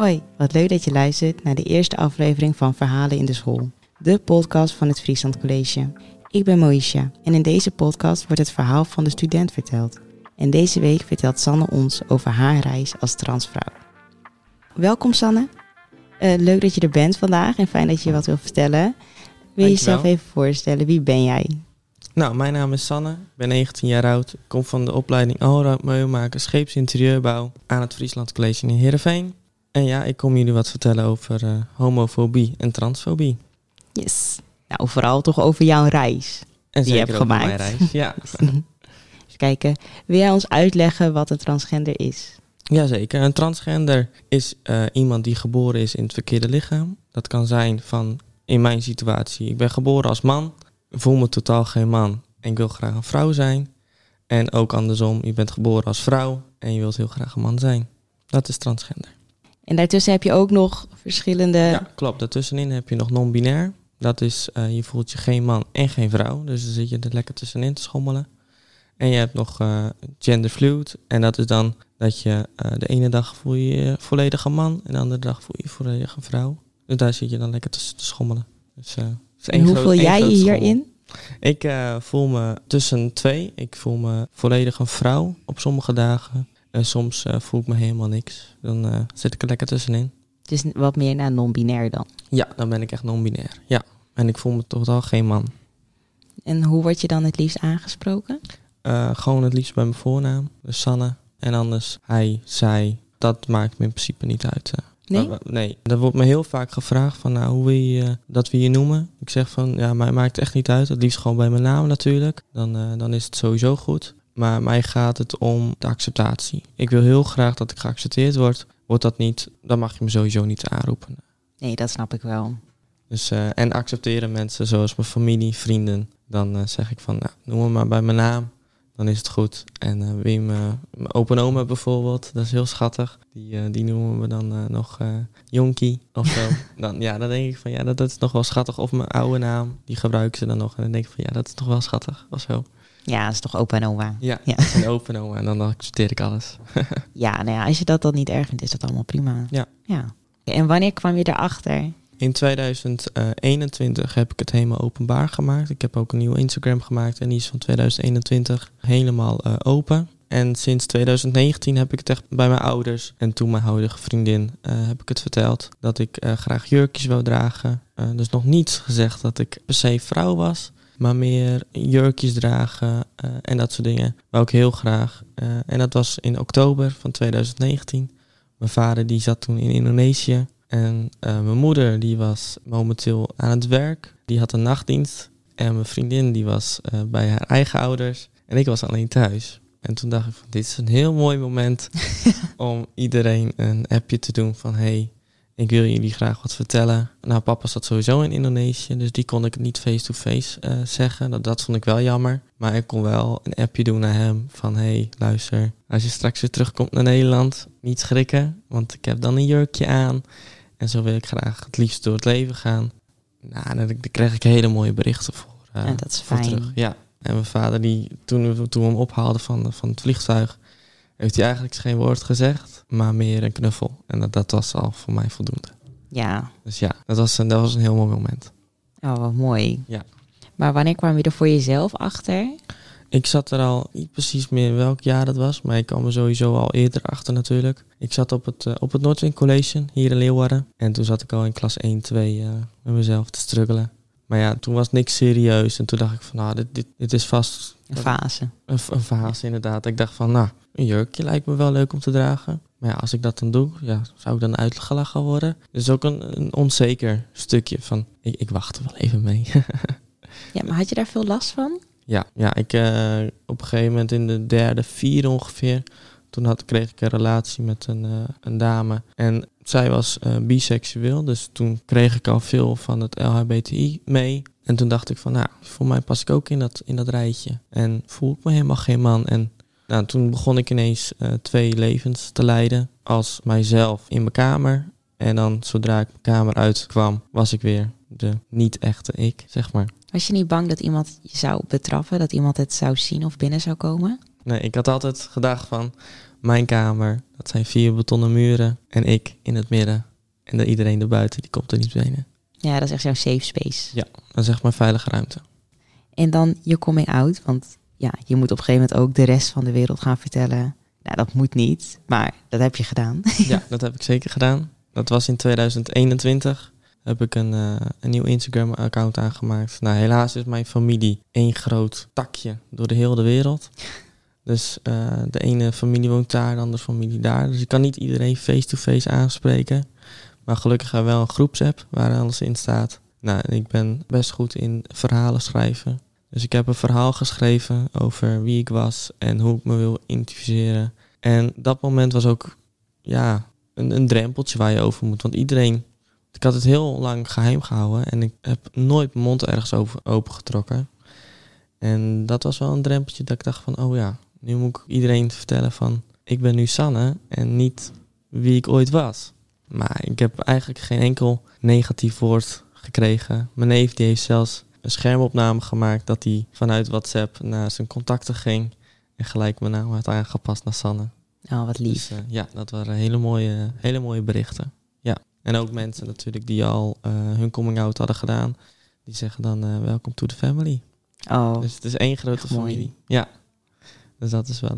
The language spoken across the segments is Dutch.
Hoi, wat leuk dat je luistert naar de eerste aflevering van Verhalen in de School, de podcast van het Friesland College. Ik ben Moisha en in deze podcast wordt het verhaal van de student verteld. En deze week vertelt Sanne ons over haar reis als transvrouw. Welkom Sanne. Eh, leuk dat je er bent vandaag en fijn dat je wat wil vertellen. Wil je jezelf even voorstellen, wie ben jij? Nou, mijn naam is Sanne, ik ben 19 jaar oud. Kom van de opleiding Alrout Meubelmaker Scheepsinterieurbouw aan het Friesland College in Heerenveen. En ja, ik kom jullie wat vertellen over uh, homofobie en transfobie. Yes. Nou, vooral toch over jouw reis. En Die je hebt gemaakt. mijn reis. Ja. Even kijken, wil jij ons uitleggen wat een transgender is? Jazeker, een transgender is eh, iemand die geboren is in het verkeerde lichaam. Dat kan zijn van, in mijn situatie, ik ben geboren als man, voel me totaal geen man en ik wil graag een vrouw zijn. En ook andersom, je bent geboren als vrouw en je wilt heel graag een man zijn. Dat is transgender. En daartussen heb je ook nog verschillende... Ja, klopt. Daartussenin heb je nog non-binair. Dat is, eh, je voelt je geen man en geen vrouw. Dus dan zit je er lekker tussenin te schommelen. En je hebt nog eh genderfluid. En dat is dan dat je eh, de ene dag voel je je volledig een man. En de andere dag voel je je volledig een vrouw. Dus daar zit je dan lekker tussen te schommelen. Dus, En hoe voel jij je hierin? Ik voel me tussen twee. Ik voel me volledig een vrouw op sommige dagen. En soms eh, voel ik me helemaal niks. Dan eh, zit ik er lekker tussenin. Dus wat meer naar non-binair dan. Ja, dan ben ik echt non-binair. Ja. En ik voel me totaal geen man. En hoe word je dan het liefst aangesproken? Eh, gewoon het liefst bij mijn voornaam. Dus Sanne. En anders hij, zij. Dat maakt me in principe niet uit. Nee? Nee. Er wordt me heel vaak gevraagd van nou, hoe wil je dat we je noemen? Ik zeg van ja, mij maakt het echt niet uit. Het liefst gewoon bij mijn naam natuurlijk. Dan, dan is het sowieso goed. Maar mij gaat het om de acceptatie. Ik wil heel graag dat ik geaccepteerd word. Wordt dat niet, dan mag je me sowieso niet aanroepen. Nee, dat snap ik wel. Dus, eh, en accepteren mensen zoals mijn familie, vrienden. Dan eh, zeg ik van, nou, noem me maar bij mijn naam. Dan is het goed. En eh, wie me, mijn open oma bijvoorbeeld, dat is heel schattig. Die, die noemen we dan nog Jonkie of zo. dan, ja, dan denk ik van, ja, dat, dat is nog wel schattig. Of mijn oude naam, die gebruiken ze dan nog. En dan denk ik van, ja, dat is nog wel schattig. Of zo. Ja, dat is toch opa en oma. Ja, Ja. dat een open oma. En dan accepteer ik alles. Ja, nou ja, als je dat dan niet erg vindt, is dat allemaal prima. Ja. ja. En wanneer kwam je erachter? In 2021 heb ik het helemaal openbaar gemaakt. Ik heb ook een nieuw Instagram gemaakt en die is van 2021 helemaal eh, open. En sinds 2019 heb ik het echt bij mijn ouders en toen mijn huidige vriendin eh, heb ik het verteld dat ik eh, graag jurkjes wou dragen. Eh, dus nog niet gezegd dat ik per se vrouw was, maar meer jurkjes dragen eh, en dat soort dingen wou ik heel graag. Eh, en dat was in oktober van 2019. Mijn vader die zat toen in Indonesië en eh, mijn moeder die was momenteel aan het werk. Die had een nachtdienst. En mijn vriendin die was bij haar eigen ouders. En ik was alleen thuis. En toen dacht ik van dit is een heel mooi moment om iedereen een appje te doen van hey, ik wil jullie graag wat vertellen. Nou, papa zat sowieso in Indonesië, dus die kon ik niet face-to-face eh, zeggen. Dat, dat vond ik wel jammer. Maar ik kon wel een appje doen naar hem van hey, luister, als je straks weer terugkomt naar Nederland, niet schrikken, want ik heb dan een jurkje aan. En zo wil ik graag het liefst door het leven gaan. Nou, en dan daar kreeg ik hele mooie berichten voor. eh, Ja, dat is voor fijn. terug. Ja. En mijn vader, die, toen, we, toen we hem ophaalden van, van het vliegtuig, heeft hij eigenlijk geen woord gezegd, maar meer een knuffel. En dat, dat was al voor mij voldoende. Ja, Dus ja, dat was een, dat was een heel mooi moment. oh, wat mooi. Ja. Maar wanneer kwam je er voor jezelf achter? Ik zat er al niet precies meer welk jaar dat was, maar ik kwam er sowieso al eerder achter natuurlijk. Ik zat op het, eh, op het Noordwind College hier in Leeuwarden. En toen zat ik al in klas 1, 2 eh, met mezelf te struggelen. Maar ja, toen was niks serieus. En toen dacht ik van, nou, dit, dit, dit is vast Een fase. een, een fase inderdaad. Ik dacht van, nou, een jurkje lijkt me wel leuk om te dragen. Maar ja, als ik dat dan doe, ja, zou ik dan uitgelachen worden? Dus ook een, een onzeker stukje van, ik, ik wacht er wel even mee. Ja, maar had je daar veel last van? Ja, ja ik eh, op een gegeven moment in de derde, vierde ongeveer. Toen had, kreeg ik een relatie met een, eh, een dame. En zij was eh, biseksueel. Dus toen kreeg ik al veel van het LHBTI mee. En toen dacht ik van, nou, voor mij pas ik ook in dat, in dat rijtje. En voel ik me helemaal geen man. En nou, toen begon ik ineens eh, twee levens te leiden. Als mijzelf in mijn kamer. En dan zodra ik mijn kamer uitkwam, was ik weer de niet-echte ik, zeg maar. Was je niet bang dat iemand je zou betrappen? Dat iemand het zou zien of binnen zou komen? Nee, ik had altijd gedacht van, mijn kamer. Dat zijn vier betonnen muren. En ik in het midden. En de, iedereen erbuiten, die komt er niet binnen. Ja, dat is echt jouw safe space. Ja, dat is echt mijn veilige ruimte. En dan je coming out, want ja, je moet op een gegeven moment ook de rest van de wereld gaan vertellen. Nou, dat moet niet, maar dat heb je gedaan. Ja, dat heb ik zeker gedaan. Dat was in 2021. Heb ik een, uh, een nieuw Instagram-account aangemaakt. Nou, helaas is mijn familie één groot takje door de hele wereld. Dus uh, de ene familie woont daar, de andere familie daar. Dus ik kan niet iedereen face-to-face aanspreken. Maar gelukkig hebben we wel een groepsapp waar alles in staat. Nou, ik ben best goed in verhalen schrijven. Dus ik heb een verhaal geschreven over wie ik was en hoe ik me wil identificeren. En dat moment was ook ja, een, een drempeltje waar je over moet. Want iedereen. Ik had het heel lang geheim gehouden en ik heb nooit mijn mond ergens over opengetrokken. En dat was wel een drempeltje dat ik dacht van, oh ja, nu moet ik iedereen vertellen van, ik ben nu Sanne en niet wie ik ooit was. Maar ik heb eigenlijk geen enkel negatief woord gekregen. Mijn neef die heeft zelfs een schermopname gemaakt dat hij vanuit WhatsApp naar zijn contacten ging en gelijk mijn naam had aangepast naar Sanne. Oh, wat lief. Dus, uh, ja, dat waren hele mooie, hele mooie berichten. Ja. En ook mensen natuurlijk die al uh, hun coming out hadden gedaan, die zeggen dan uh, welkom to the family. Oh, Dus het is één grote mooi. familie. Ja. Dus dat is wel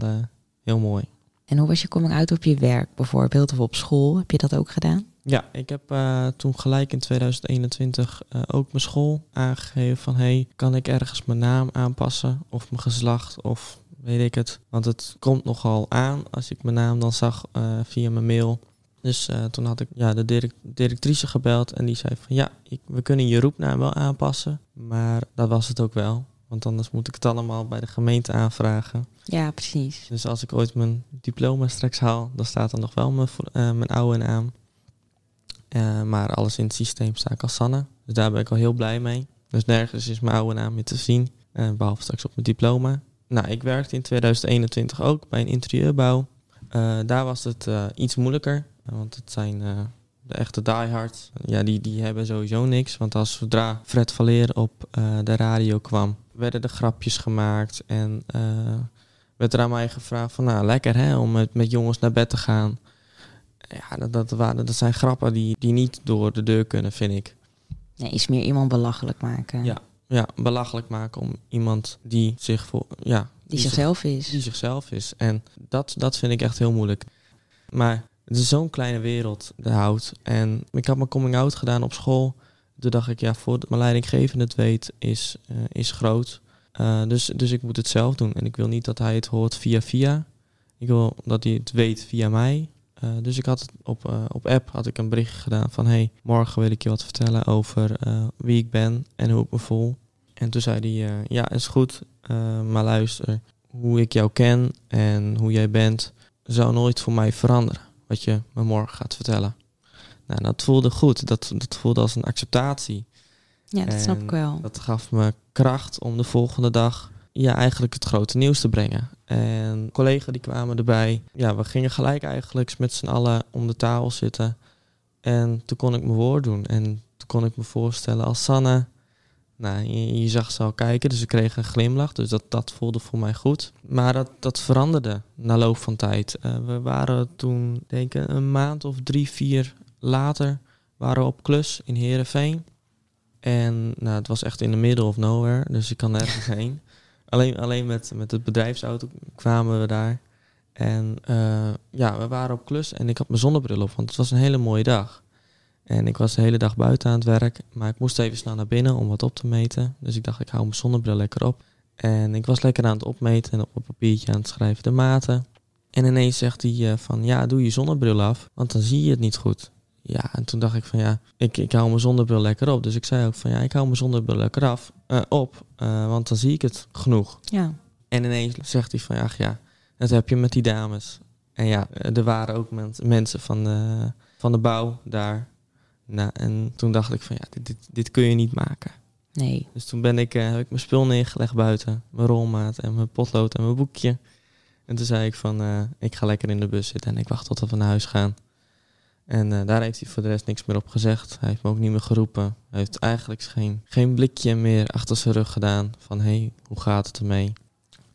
heel mooi. En hoe was je coming out op je werk bijvoorbeeld of op school? Heb je dat ook gedaan? Ja, ik heb uh, toen gelijk in 2021 uh, ook mijn school aangegeven van hey, kan ik ergens mijn naam aanpassen of mijn geslacht of weet ik het. Want het komt nogal aan als ik mijn naam dan zag uh, via mijn mail. Dus toen had ik ja, de direct directrice gebeld en die zei van ja, ik, we kunnen je roepnaam wel aanpassen. Maar dat was het ook wel. Want anders moet ik het allemaal bij de gemeente aanvragen. Ja, precies. Dus als ik ooit mijn diploma straks haal, dan staat er nog wel mijn, mijn oude naam. Uh, maar alles in het systeem sta ik als Sanne. Dus daar ben ik al heel blij mee. Dus nergens is mijn oude naam meer te zien. Uh, behalve straks op mijn diploma. Nou, ik werkte in 2021 ook bij een interieurbouw. Uh, daar was het iets moeilijker. want het zijn de echte diehards. Ja, die, die hebben sowieso niks. Want als zodra Fred Valeer op de radio kwam, werden er grapjes gemaakt. En werd er aan mij gevraagd van, nou, lekker hè, om met, met jongens naar bed te gaan ja, dat, dat, waren, dat zijn grappen die, die niet door de deur kunnen, vind ik. Nee, is meer iemand belachelijk maken. Ja, ja belachelijk maken om iemand die zich voor. Ja, die, die zichzelf zich, is. Die zichzelf is. En dat, dat vind ik echt heel moeilijk. Maar het is zo'n kleine wereld, de hout. En ik had mijn coming out gedaan op school. Toen dacht ik, ja, voordat mijn leidinggevende het weet, is, uh, is groot. Uh, dus, dus ik moet het zelf doen. En ik wil niet dat hij het hoort via via. Ik wil dat hij het weet via mij. Uh, dus ik had op, uh, op app had ik een bericht gedaan van hey, morgen wil ik je wat vertellen over uh, wie ik ben en hoe ik me voel. En toen zei hij, ja, is goed, maar luister, hoe ik jou ken en hoe jij bent, zou nooit voor mij veranderen. Wat je me morgen gaat vertellen. Nou, dat voelde goed. Dat, dat voelde als een acceptatie. Ja, dat en snap ik wel. Dat gaf me kracht om de volgende dag ja, eigenlijk het grote nieuws te brengen. En collega die kwamen erbij. Ja, we gingen gelijk eigenlijk met z'n allen om de tafel zitten. En toen kon ik mijn woord doen. En toen kon ik me voorstellen als Sanne. Nou, je, zag ze al kijken, dus ik kreeg een glimlach. Dus dat, dat voelde voor mij goed. Maar dat, dat veranderde na loop van tijd. Uh, we waren toen, denk ik, een maand of drie, vier later... waren we op klus in Heerenveen. En nou, het was echt in the middle of nowhere, dus ik kan nergens heen. Alleen, alleen met, met het bedrijfsauto kwamen we daar. En uh, ja, we waren op klus en ik had mijn zonnebril op, want het was een hele mooie dag. En ik was de hele dag buiten aan het werk, maar ik moest even snel naar binnen om wat op te meten. Dus ik dacht, ik hou mijn zonnebril lekker op. En ik was lekker aan het opmeten en op een papiertje aan het schrijven de maten. En ineens zegt hij uh, van, ja, doe je zonnebril af, want dan zie je het niet goed. Ja, en toen dacht ik van ja, ik, ik hou mijn zonnebril lekker op. Dus ik zei ook van ja, ik hou mijn zonnebril lekker af, uh, op, uh, want dan zie ik het genoeg. Ja. En ineens zegt hij van ja, ach ja, dat heb je met die dames. En ja, er waren ook mens, mensen van de, van de bouw daar. Nou, en toen dacht ik van ja, dit, dit, dit kun je niet maken. Nee. Dus toen ben ik, uh, heb ik mijn spul neergelegd buiten. Mijn rolmaat en mijn potlood en mijn boekje. En toen zei ik van, ik ga lekker in de bus zitten en ik wacht tot we naar huis gaan. En uh, daar heeft hij voor de rest niks meer op gezegd. Hij heeft me ook niet meer geroepen. Hij heeft eigenlijk geen, geen blikje meer achter zijn rug gedaan van hé, hey, hoe gaat het ermee?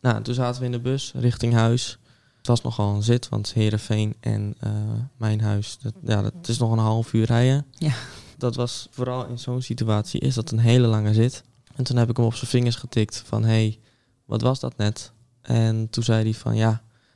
Nou, toen zaten we in de bus richting huis. was nogal een zit, want Herenveen en eh, mijn huis, dat, ja, dat is nog een half uur rijden. Ja. Dat was vooral in zo'n situatie, is dat een hele lange zit. En toen heb ik hem op zijn vingers getikt van, hé, hey, wat was dat net? En toen zei hij van, ja,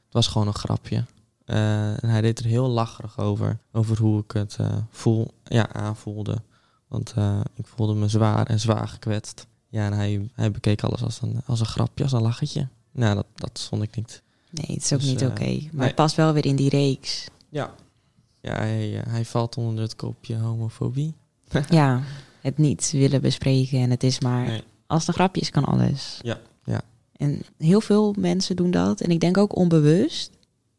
het was gewoon een grapje. Eh, en hij deed er heel lacherig over, over hoe ik het eh, voel, ja, aanvoelde. Want eh, ik voelde me zwaar en zwaar gekwetst. Ja, en hij, hij bekeek alles als een, als een grapje, als een lachetje. Nou, dat, dat vond ik niet. Nee, het is ook Dus, niet oké. Maar nee. het past wel weer in die reeks. Ja. Ja, hij, hij valt onder het kopje homofobie. ja, het niet willen bespreken. En het is maar, Nee. als het een grapje is, kan alles. Ja, ja. En heel veel mensen doen dat. En ik denk ook onbewust.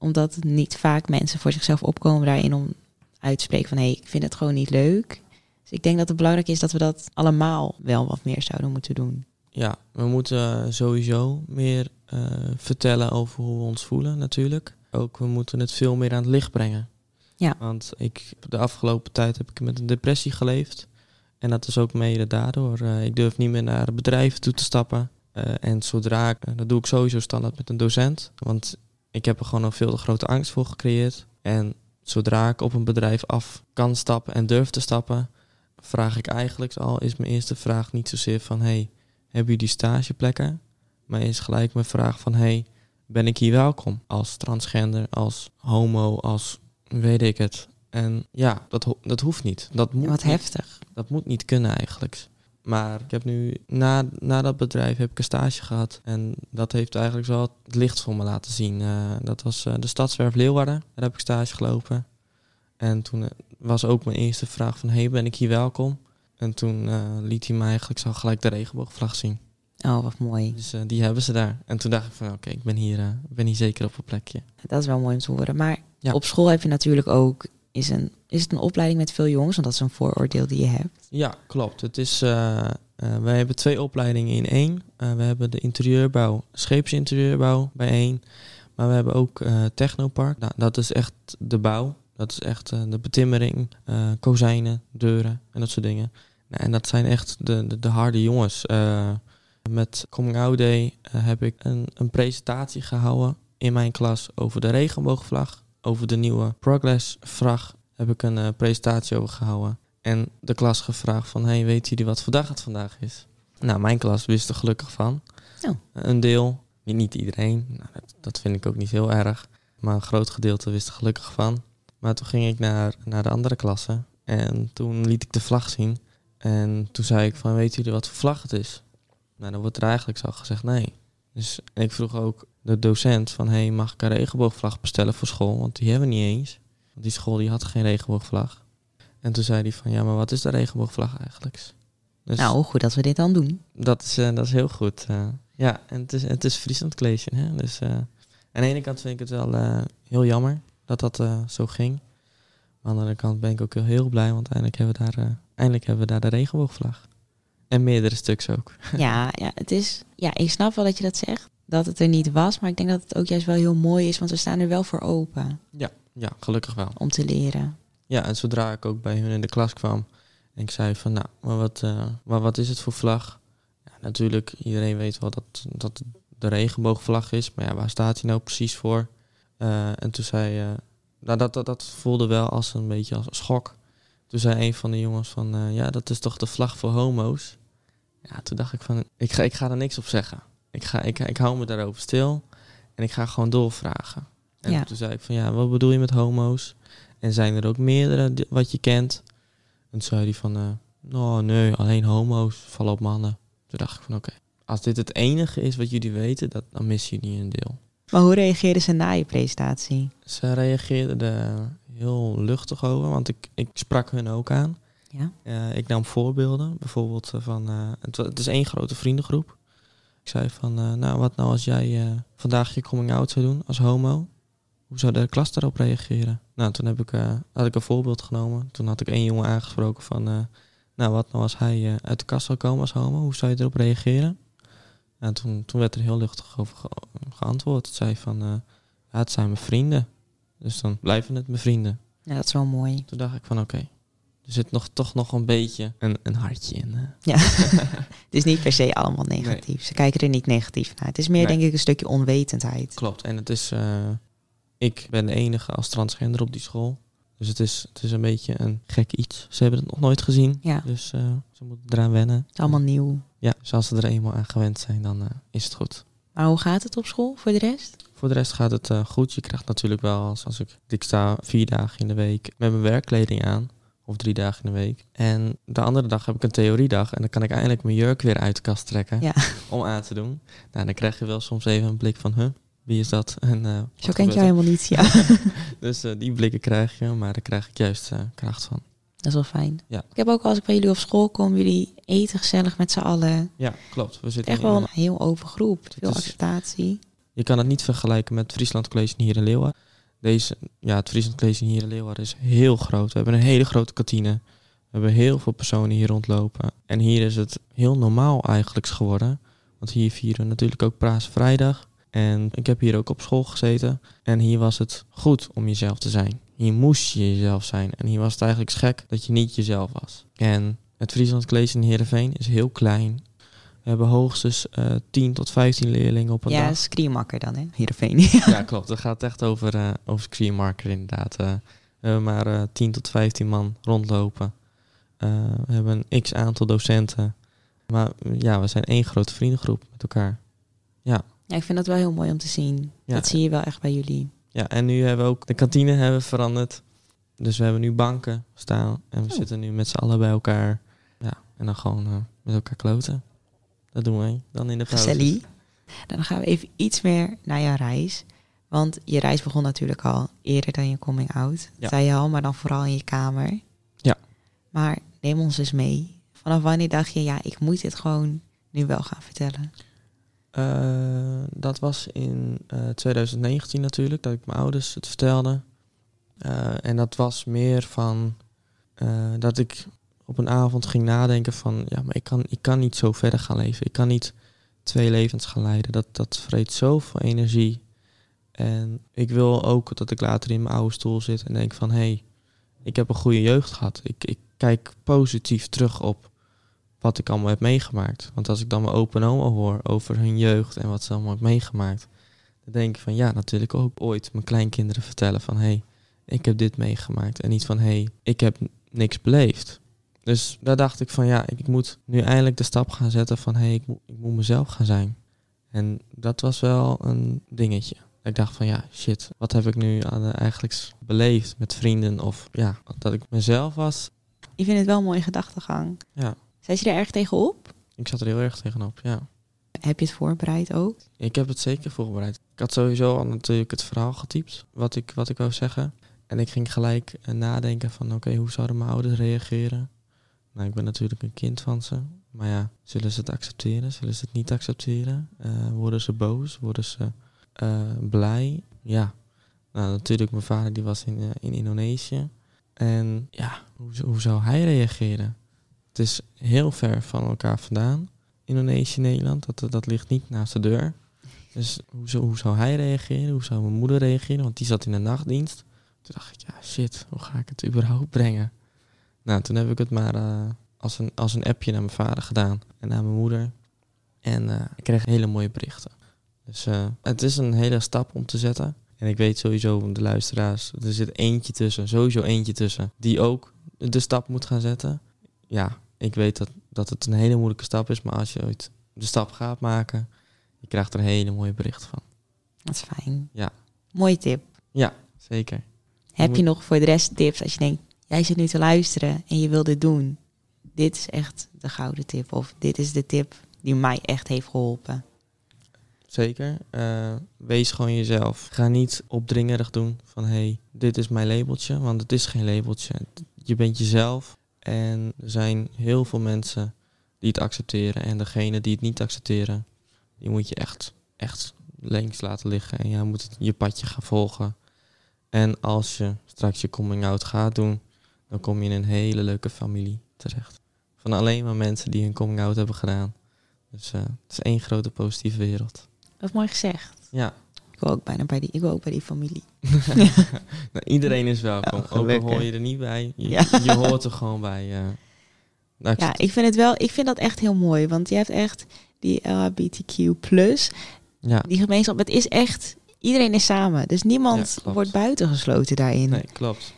Omdat niet vaak mensen voor zichzelf opkomen daarin om uit te spreken van... hé, hey, ik vind het gewoon niet leuk. Dus ik denk dat het belangrijk is dat we dat allemaal wel wat meer zouden moeten doen. Ja, we moeten sowieso meer eh, vertellen over hoe we ons voelen natuurlijk. Ook we moeten het veel meer aan het licht brengen. Ja. Want ik, de afgelopen tijd heb ik met een depressie geleefd. En dat is ook mede daardoor. Eh, ik durf niet meer naar bedrijven toe te stappen. Eh, en zodra ik, dat doe ik sowieso standaard met een docent. Want ik heb er gewoon een veel te grote angst voor gecreëerd. En zodra ik op een bedrijf af kan stappen en durf te stappen, vraag ik eigenlijk al, is mijn eerste vraag niet zozeer van hey, hebben jullie stageplekken? Maar is gelijk mijn vraag van hey, ben ik hier welkom? Als transgender, als homo, als weet ik het. En ja, dat, ho- dat hoeft niet. Dat moet Wat niet. heftig. Dat moet niet kunnen eigenlijk. Maar ik heb nu, na, na dat bedrijf heb ik een stage gehad. En dat heeft eigenlijk wel het licht voor me laten zien. Eh, dat was eh, de Stadswerf Leeuwarden. Daar heb ik stage gelopen. En toen eh, was ook mijn eerste vraag van, hey, ben ik hier welkom? En toen liet hij me eigenlijk zo gelijk de regenboogvlag zien. Oh, wat mooi. Dus die hebben ze daar. En toen dacht ik van, oké, ik ben hier, ben hier zeker op een plekje. Dat is wel mooi om te horen. Maar Ja. op school heb je natuurlijk ook... Is, een, is het een opleiding met veel jongens? Want dat is een vooroordeel die je hebt. Ja, klopt. Het is, eh, eh, wij hebben twee opleidingen in één. Eh, we hebben de interieurbouw, scheepsinterieurbouw bij één. Maar we hebben ook technopark. Nou, dat is echt de bouw. Dat is echt de betimmering, kozijnen, deuren en dat soort dingen. Nou, en dat zijn echt de, de, de harde jongens. Met Coming Out Day heb ik een, een presentatie gehouden in mijn klas over de regenboogvlag. Over de nieuwe Progress-vlag heb ik een eh, presentatie over gehouden. En de klas gevraagd van, hey, weten jullie wat voor dag het vandaag is? Nou, mijn klas wist er gelukkig van. Oh. Een deel, niet, iedereen. Nou, dat, dat vind ik ook niet heel erg. Maar een groot gedeelte wist er gelukkig van. Maar toen ging ik naar, naar de andere klasse. En toen liet ik de vlag zien. En toen zei ik van, weten jullie wat voor vlag het is? Nou, dan wordt er eigenlijk zo gezegd nee. Dus ik vroeg ook de docent van, hey, mag ik een regenboogvlag bestellen voor school? Want die hebben we niet eens. Want die school die had geen regenboogvlag. En toen zei hij van, ja, maar wat is de regenboogvlag eigenlijk? Dus Nou, goed dat we dit dan doen. dat, is, eh, dat is heel goed. eh. ja, en het is, het is Friesland College. Hè? Dus eh, aan de ene kant vind ik het wel heel jammer dat dat zo ging. Maar aan de andere kant ben ik ook heel, heel blij, want eindelijk hebben, we daar, eindelijk hebben we daar de regenboogvlag. En meerdere stuks ook. Ja, ja, het is, ja, ik snap wel dat je dat zegt. Dat het er niet was. Maar ik denk dat het ook juist wel heel mooi is. Want we staan er wel voor open Ja, gelukkig wel. om te leren. Ja, en zodra ik ook bij hun in de klas kwam en ik zei van, nou, maar wat, eh, maar wat is het voor vlag? Ja, natuurlijk, iedereen weet wel dat, dat het de regenboogvlag is, maar ja, waar staat hij nou precies voor? Eh, en toen zei, eh, nou, dat, dat, dat voelde wel als een beetje als een schok. Toen zei een van de jongens van, eh, ja, dat is toch de vlag voor homo's? Ja, toen dacht ik van, ik ga, ik ga er niks op zeggen. Ik, ga, ik, ik hou me daarover stil en ik ga gewoon doorvragen. En Ja. toen zei ik van, ja, wat bedoel je met homo's? En zijn er ook meerdere die- wat je kent? En toen zei hij van, eh, nou nee, alleen homo's vallen op mannen. Toen dacht ik van, oké, als dit het enige is wat jullie weten, dat, dan missen jullie een deel. Maar hoe reageerden ze na je presentatie? Ze reageerden er heel luchtig over, want ik, ik sprak hun ook aan. Ja? Eh, ik nam voorbeelden, bijvoorbeeld eh, van, eh, het, is één grote vriendengroep. Ik zei van, nou wat nou als jij vandaag je coming out zou doen als homo? Hoe zou de klas daarop reageren? Nou, toen heb ik, had ik een voorbeeld genomen. Toen had ik één jongen aangesproken van, nou wat nou als hij uit de kast zou komen als homo? Hoe zou je erop reageren? En toen, toen werd er heel luchtig over ge- geantwoord. Het zei van, ja, het zijn mijn vrienden. Dus dan blijven het mijn vrienden. Ja, dat is wel mooi. Toen dacht ik van, oké, er zit nog, toch nog een beetje een, een hartje in. hè. Ja. het is niet per se allemaal negatief. Ze kijken er niet negatief naar. Het is meer Nee. denk ik een stukje onwetendheid. Klopt. En het is, eh, ik ben de enige als transgender op die school. Dus het is, het is een beetje een gek iets. Ze hebben het nog nooit gezien. Ja. Dus uh, ze moeten eraan wennen. Het is allemaal nieuw. Ja, dus als ze er eenmaal aan gewend zijn, dan uh, is het goed. Maar hoe gaat het op school voor de rest? Voor de rest gaat het uh, goed. Je krijgt natuurlijk wel, als, als ik, ik sta vier dagen in de week met mijn werkkleding aan. Of drie dagen in de week. En de andere dag heb ik een theoriedag. En dan kan ik eindelijk mijn jurk weer uit de kast trekken. Ja. Om aan te doen. Nou, dan krijg je wel soms even een blik van, huh, wie is dat? En, uh, Zo kent jij helemaal niet, ja. dus uh, die blikken krijg je, maar daar krijg ik juist uh, kracht van. Dat is wel fijn. Ja. Ik heb ook als ik bij jullie op school kom, jullie eten gezellig met z'n allen. Ja, klopt. We zitten echt wel een heel open groep. Veel acceptatie. Je kan het niet vergelijken met het Friesland College hier in Leeuwen. Deze, ja, het Friesland College hier in Leeuwen is heel groot. We hebben een hele grote kantine. We hebben heel veel personen hier rondlopen. En hier is het heel normaal eigenlijk geworden. Want hier vieren we natuurlijk ook Praas Vrijdag. En ik heb hier ook op school gezeten. En hier was het goed om jezelf te zijn. Hier moest je jezelf zijn. En hier was het eigenlijk gek dat je niet jezelf was. En het Friesland College in Heerenveen is heel klein. We hebben hoogstens uh, 10 tot 15 leerlingen op een ja, dag. Ja, screenmakker dan, hè? Heerenveen. ja, klopt. Het gaat echt over, uh, over screenmarker inderdaad. Uh, we hebben maar uh, 10 tot 15 man rondlopen. we hebben een x aantal docenten. Maar ja, we zijn één grote vriendengroep met elkaar. Ja. Ja, ik vind dat wel heel mooi om te zien. Ja. Dat zie je wel echt bij jullie. Ja, en nu hebben we ook de kantine hebben veranderd. Dus we hebben nu banken staan. En we Oh. zitten nu met z'n allen bij elkaar. Ja, en dan gewoon met elkaar kloten. Dat doen wij dan in de pauze. Gezellig. Dan gaan we even iets meer naar jouw reis. Want je reis begon natuurlijk al eerder dan je coming out. Ja. Zei je al, maar dan vooral in je kamer. Ja. Maar neem ons eens mee. Vanaf wanneer dacht je, ja, ik moet dit gewoon nu wel gaan vertellen? Uh, dat was in uh, 2019 natuurlijk, dat ik mijn ouders het vertelde. Uh, en dat was meer van dat ik op een avond ging nadenken van... ja, maar ik kan, ik kan niet zo verder gaan leven. Ik kan niet twee levens gaan leiden. Dat, dat vreet zoveel energie. En ik wil ook dat ik later in mijn oude stoel zit en denk van... hé, hey, ik heb een goede jeugd gehad. Ik, ik kijk positief terug op wat ik allemaal heb meegemaakt. Want als ik dan mijn open oma hoor over hun jeugd en wat ze allemaal hebben meegemaakt... dan denk ik van ja, natuurlijk ook ooit mijn kleinkinderen vertellen van... hé, hey, ik heb dit meegemaakt. En niet van hé, hey, ik heb niks beleefd. Dus daar dacht ik van ja, ik, moet nu eindelijk de stap gaan zetten van hé, hey, ik, moet, ik moet mezelf gaan zijn. En dat was wel een dingetje. Ik dacht van ja, shit, wat heb ik nu uh, eigenlijk beleefd met vrienden of ja, dat ik mezelf was. Ik vind het wel een mooie gedachtegang. Ja. Zet je er erg tegenop? Ik zat er heel erg tegenop, ja. Heb je het voorbereid ook? Ik heb het zeker voorbereid. Ik had sowieso al natuurlijk het verhaal getypt, wat ik, wat ik wou zeggen. En ik ging gelijk uh, nadenken van oké, okay, hoe zouden mijn ouders reageren? Nou, ik ben natuurlijk een kind van ze. Maar ja, zullen ze het accepteren? Zullen ze het niet accepteren? Uh, worden ze boos? Worden ze uh, blij? Ja. Nou, natuurlijk, mijn vader die was in, uh, in Indonesië. En ja, hoe, hoe zou hij reageren? Het is heel ver van elkaar vandaan. Indonesië, Nederland, dat, dat ligt niet naast de deur. Dus hoe, zou- hoe zou hij reageren? Hoe zou mijn moeder reageren? Want die zat in de nachtdienst. Toen dacht ik, ja shit, hoe ga ik het überhaupt brengen? Nou, toen heb ik het maar eh, als, een, als een appje naar mijn vader gedaan en naar mijn moeder. En eh, ik kreeg hele mooie berichten. Dus eh, het is een hele stap om te zetten. En ik weet sowieso, de luisteraars, er zit eentje tussen, sowieso eentje tussen, die ook de stap moet gaan zetten. Ja, ik weet dat, dat het een hele moeilijke stap is, maar als je ooit de stap gaat maken, je krijgt er een hele mooie bericht van. Dat is fijn. Ja. Mooie tip. Ja, zeker. Heb je nog voor de rest tips als je denkt, jij zit nu te luisteren en je wil dit doen? Dit is echt de gouden tip. Of dit is de tip die mij echt heeft geholpen. Zeker. Eh, wees gewoon jezelf. Ga niet opdringerig doen van hey, dit is mijn labeltje, want het is geen labeltje. Je bent jezelf en er zijn heel veel mensen die het accepteren en degene die het niet accepteren, die moet je echt, echt links laten liggen en jij moet je padje gaan volgen. En als je straks je coming out gaat doen, dan kom je in een hele leuke familie terecht. Van alleen maar mensen die hun coming out hebben gedaan. Dus eh, het is één grote positieve wereld. Dat is mooi gezegd. Ja, Ik wil ook bijna bij die, ik wil ook bij die familie. nou, iedereen is welkom. Ook al hoor je er niet bij, je, Ja. je hoort er gewoon bij. eh. Nou, ik Ja, ik vind het wel, ik vind dat echt heel mooi. Want je hebt echt die LHBTQ+, ja, die gemeenschap. Het is echt iedereen is samen. Dus niemand Ja, klopt. wordt buitengesloten daarin. Nee, klopt.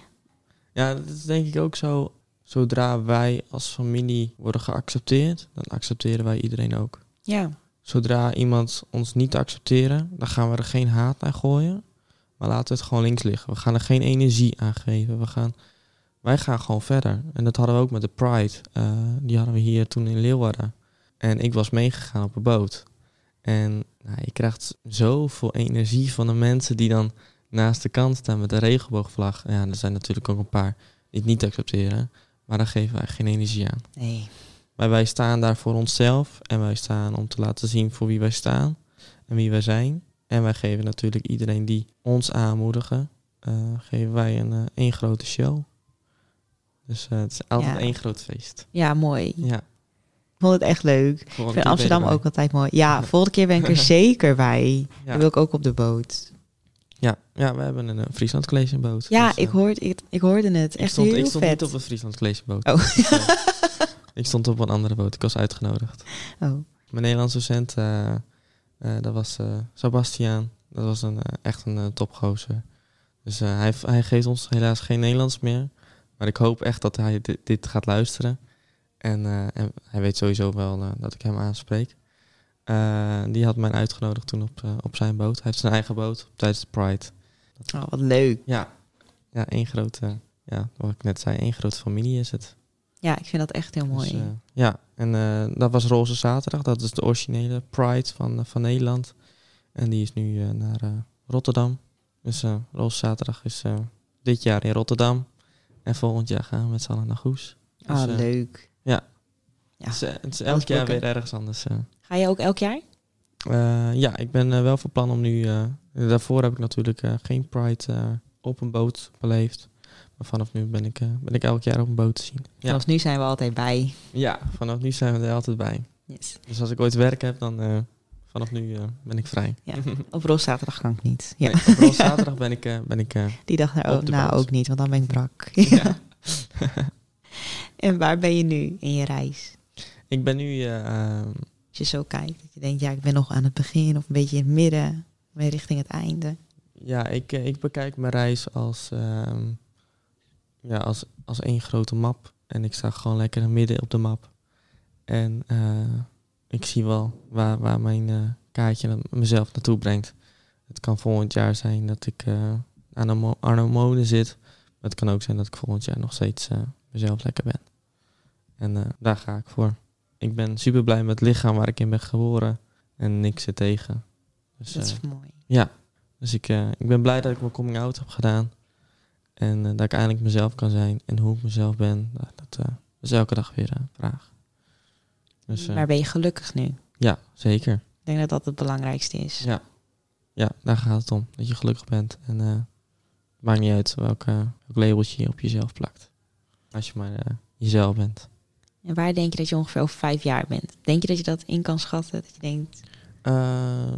Ja, dat is denk ik ook zo. Zodra wij als familie worden geaccepteerd, dan accepteren wij iedereen ook. Ja, Zodra iemand ons niet accepteren, dan gaan we er geen haat aan gooien. Maar laten we het gewoon links liggen. We gaan er geen energie aan geven. We gaan, wij gaan gewoon verder. En dat hadden we ook met de Pride. Eh, die hadden we hier toen in Leeuwarden. En ik was meegegaan op een boot. En nou, je krijgt zoveel energie van de mensen die dan naast de kant staan met de regenboogvlag. Ja, er zijn natuurlijk ook een paar die het niet accepteren. Maar daar geven wij geen energie aan. nee. Maar wij staan daar voor onszelf en wij staan om te laten zien voor wie wij staan en wie wij zijn. En wij geven natuurlijk iedereen die ons aanmoedigen, eh, geven wij een eh, één grote show. Dus eh, het is altijd Ja. één groot feest. Ja, mooi. Ja. Ik vond het echt leuk. Ik vind Amsterdam ook altijd mooi. Ja, volgende keer ben ik er zeker bij. Dan wil ik ook op de boot. Ja. ja, we hebben een eh, Friesland College boot. Ja, Dus, eh, ik, hoorde, ik, ik hoorde het. ik Echt stond, heel ik stond vet. niet op een Friesland College boot. Oh. Dus, eh, ik stond op een andere boot. Ik was uitgenodigd. Oh. Mijn Nederlandse docent, eh, eh, dat was eh Sebastiaan. Dat was een, eh, echt een eh, topgozer. Dus eh, hij, hij geeft ons helaas geen Nederlands meer. Maar ik hoop echt dat hij dit, dit gaat luisteren. En, eh, en hij weet sowieso wel eh, dat ik hem aanspreek. Eh, die had mij uitgenodigd toen op, eh, op zijn boot. Hij heeft zijn eigen boot tijdens de Pride. oh, wat leuk. Ja, ja één grote, ja, wat ik net zei, één grote familie is het. Ja, ik vind dat echt heel mooi. Dus, eh, ja, en dat was Roze Zaterdag. Dat is de originele Pride van, van Nederland. En die is nu naar Rotterdam. Dus Roze Zaterdag is dit jaar in Rotterdam. En volgend jaar gaan we met z'n allen naar Goes. Dus, ah, eh, leuk. ja. Ja. Het is, het is Alles elk jaar weer ergens anders. Ga je ook elk jaar? Eh, ja, ik ben eh, wel van plan om nu... eh, daarvoor heb ik natuurlijk geen Pride op een boot beleefd. Maar vanaf nu ben ik, ben ik elk jaar op een boot te zien. Ja. Zoals nu zijn we altijd bij. Ja, vanaf nu zijn we er altijd bij. Yes. Dus als ik ooit werk heb, dan vanaf nu ben ik vrij. Ja. Op Rooszaterdag kan ik niet. Ja. Nee, op roze zaterdag ben ik, ben ik Die dag nou, Op de nou ook niet, want dan ben ik brak. ja. En waar ben je nu in je reis? ik ben nu, eh, ehm, je zo kijkt, dat je denkt, ja, ik ben nog aan het begin of een beetje in het midden, weer richting het einde. ja, ik, eh, ik bekijk mijn reis als, ehm, ja, als, als één grote map. En ik sta gewoon lekker midden op de map. En eh, ik zie wel waar, waar mijn eh, kaartje mezelf naartoe brengt. Het kan volgend jaar zijn dat ik aan mo- Arno zit. Maar het kan ook zijn dat ik volgend jaar nog steeds mezelf lekker ben. En daar ga ik voor. Ik ben super blij met het lichaam waar ik in ben geboren. En niks ertegen. Dus, Dat is eh, mooi. ja, dus ik, eh, ik ben blij dat ik mijn coming out heb gedaan. En eh, dat ik eindelijk mezelf kan zijn. En hoe ik mezelf ben, dat is elke dag weer een vraag. Dus maar ben je gelukkig nu? Ik ja, zeker. denk dat dat het belangrijkste is. Ja. ja, daar gaat het om. Dat je gelukkig bent. En het maakt niet uit welk, welk labeltje je op jezelf plakt. Als je maar jezelf bent. En waar denk je dat je ongeveer over vijf jaar bent? Denk je dat je dat in kan schatten? Dat je denkt, Eh,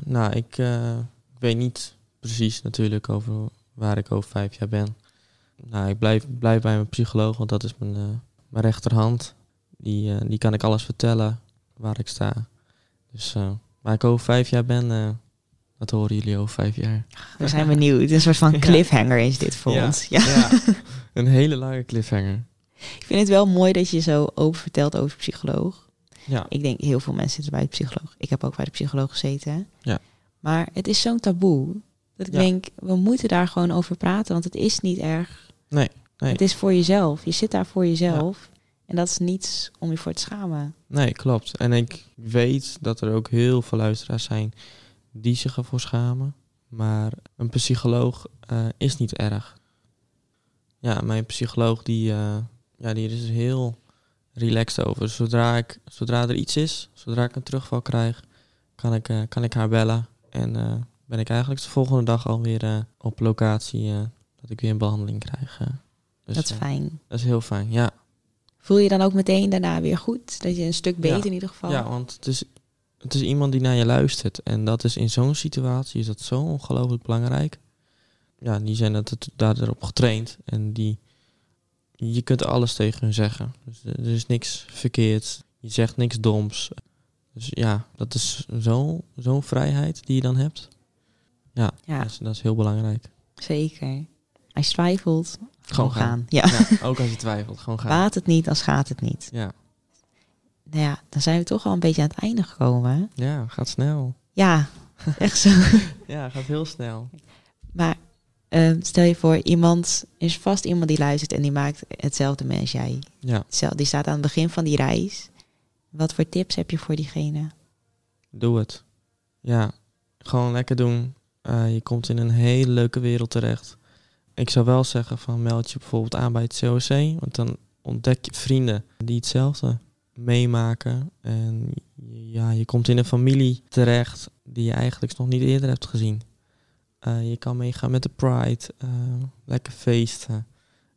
nou, ik, eh, ik weet niet precies natuurlijk over waar ik over vijf jaar ben. Nou, ik blijf, blijf bij mijn psycholoog, want dat is mijn, eh, mijn rechterhand. Die, die kan ik alles vertellen waar ik sta. Dus waar ik over vijf jaar ben, dat horen jullie over vijf jaar. we zijn benieuwd. Een soort van Ja. cliffhanger is dit voor Ja. ons. Ja. Een hele lange cliffhanger. Ik vind het wel mooi dat je zo open vertelt over psycholoog. Ja, Ik denk heel veel mensen zitten bij de psycholoog. Ik heb ook bij de psycholoog gezeten. Ja. Maar het is zo'n taboe. Dat ik Ja. denk, we moeten daar gewoon over praten. Want het is niet erg. nee, nee. Het is voor jezelf. Je zit daar voor jezelf. En dat is niets om je voor te schamen. Nee, klopt. En ik weet dat er ook heel veel luisteraars zijn die zich ervoor schamen. Maar een psycholoog eh, is niet erg. Ja, mijn psycholoog die, eh, ja, die is heel relaxed over. Zodra, ik, zodra er iets is, zodra ik een terugval krijg, kan ik, eh, kan ik haar bellen. En eh, ben ik eigenlijk de volgende dag alweer eh, op locatie dat ik weer een behandeling krijg. Dus, dat is fijn. dat is heel fijn, ja. Voel je dan ook meteen daarna weer goed? Dat je een stuk beter Ja. in ieder geval? Ja, want het is, het is iemand die naar je luistert. En dat is in zo'n situatie is dat zo ongelooflijk belangrijk. Ja, die zijn dat het, daarop getraind. En die, je kunt alles tegen hun zeggen. Dus er er is niks verkeerds. Je zegt niks doms. Dus ja, dat is zo- zo'n vrijheid die je dan hebt. Ja, Ja. Dat, is, dat is heel belangrijk. Zeker. Als je twijfelt, Gewoon gaan. gaan. Ja. Ja, ook als je twijfelt, gewoon gaan. Baat het niet, dan schaadt het niet. Ja, Nou ja, dan zijn we toch al een beetje aan het einde gekomen. hè? ja, gaat snel. Ja, echt zo. Ja, gaat heel snel. Maar ehm, stel je voor, iemand is vast iemand die luistert en die maakt hetzelfde mee als jij. Ja, Die staat aan het begin van die reis. Wat voor tips heb je voor diegene? doe het. Ja, gewoon lekker doen. Eh, je komt in een hele leuke wereld terecht. Ik zou wel zeggen van meld je bijvoorbeeld aan bij het COC, want dan ontdek je vrienden die hetzelfde meemaken. En ja, je komt in een familie terecht die je eigenlijk nog niet eerder hebt gezien. Eh, je kan meegaan met de Pride, eh, lekker feesten.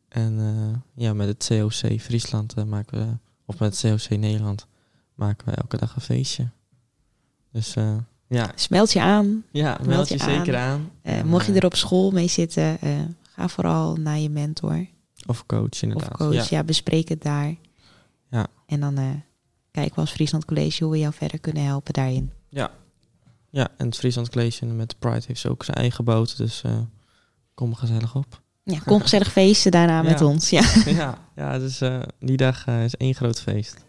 En eh, ja, met het COC Friesland maken we, of met het COC Nederland, maken we elke dag een feestje. Dus ja, Dus meld je aan. ja, Meld meld je je zeker aan. Mocht je er op school mee zitten, ga vooral naar je mentor Of coach, inderdaad. of coach. Ja. Ja. bespreek het daar. Ja. En dan kijken we als Friesland College hoe we jou verder kunnen helpen daarin. ja. Ja, en het Friesland College met de Pride heeft ze ook zijn eigen boot. Dus eh, kom gezellig op. Ja, kom gezellig feesten daarna met ons. Ja. ja, ja, dus eh, die dag eh, is één groot feest.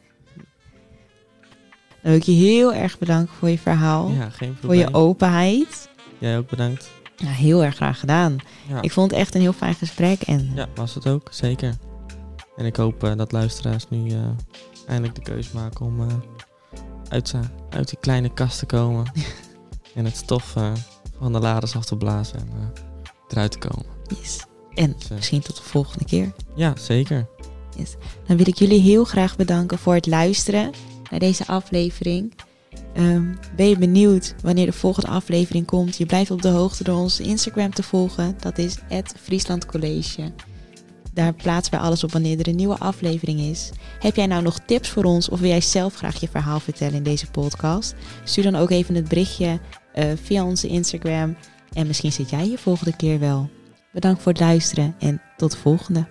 Dan wil ik je heel erg bedanken voor je verhaal. Ja, geen voor je openheid. Jij ook bedankt. Ja, heel erg graag gedaan. Ja. Ik vond het echt een heel fijn gesprek. En ja, was het ook, zeker. En ik hoop dat luisteraars nu eindelijk de keus maken om uit, uit die kleine kast te komen. en het stof eh, van de laders af te blazen en eh, eruit te komen. yes. En Dus, eh, misschien tot de volgende keer. ja, zeker. Dan wil ik jullie heel graag bedanken voor het luisteren naar deze aflevering. Ehm, ben je benieuwd wanneer de volgende aflevering komt? Je blijft op de hoogte door ons Instagram te volgen. Dat is Friesland College. Daar plaatsen wij alles op wanneer er een nieuwe aflevering is. Heb jij nou nog tips voor ons of wil jij zelf graag je verhaal vertellen in deze podcast? Stuur dan ook even het berichtje eh, via onze Instagram. En misschien zit jij hier volgende keer wel. Bedankt voor het luisteren en tot de volgende.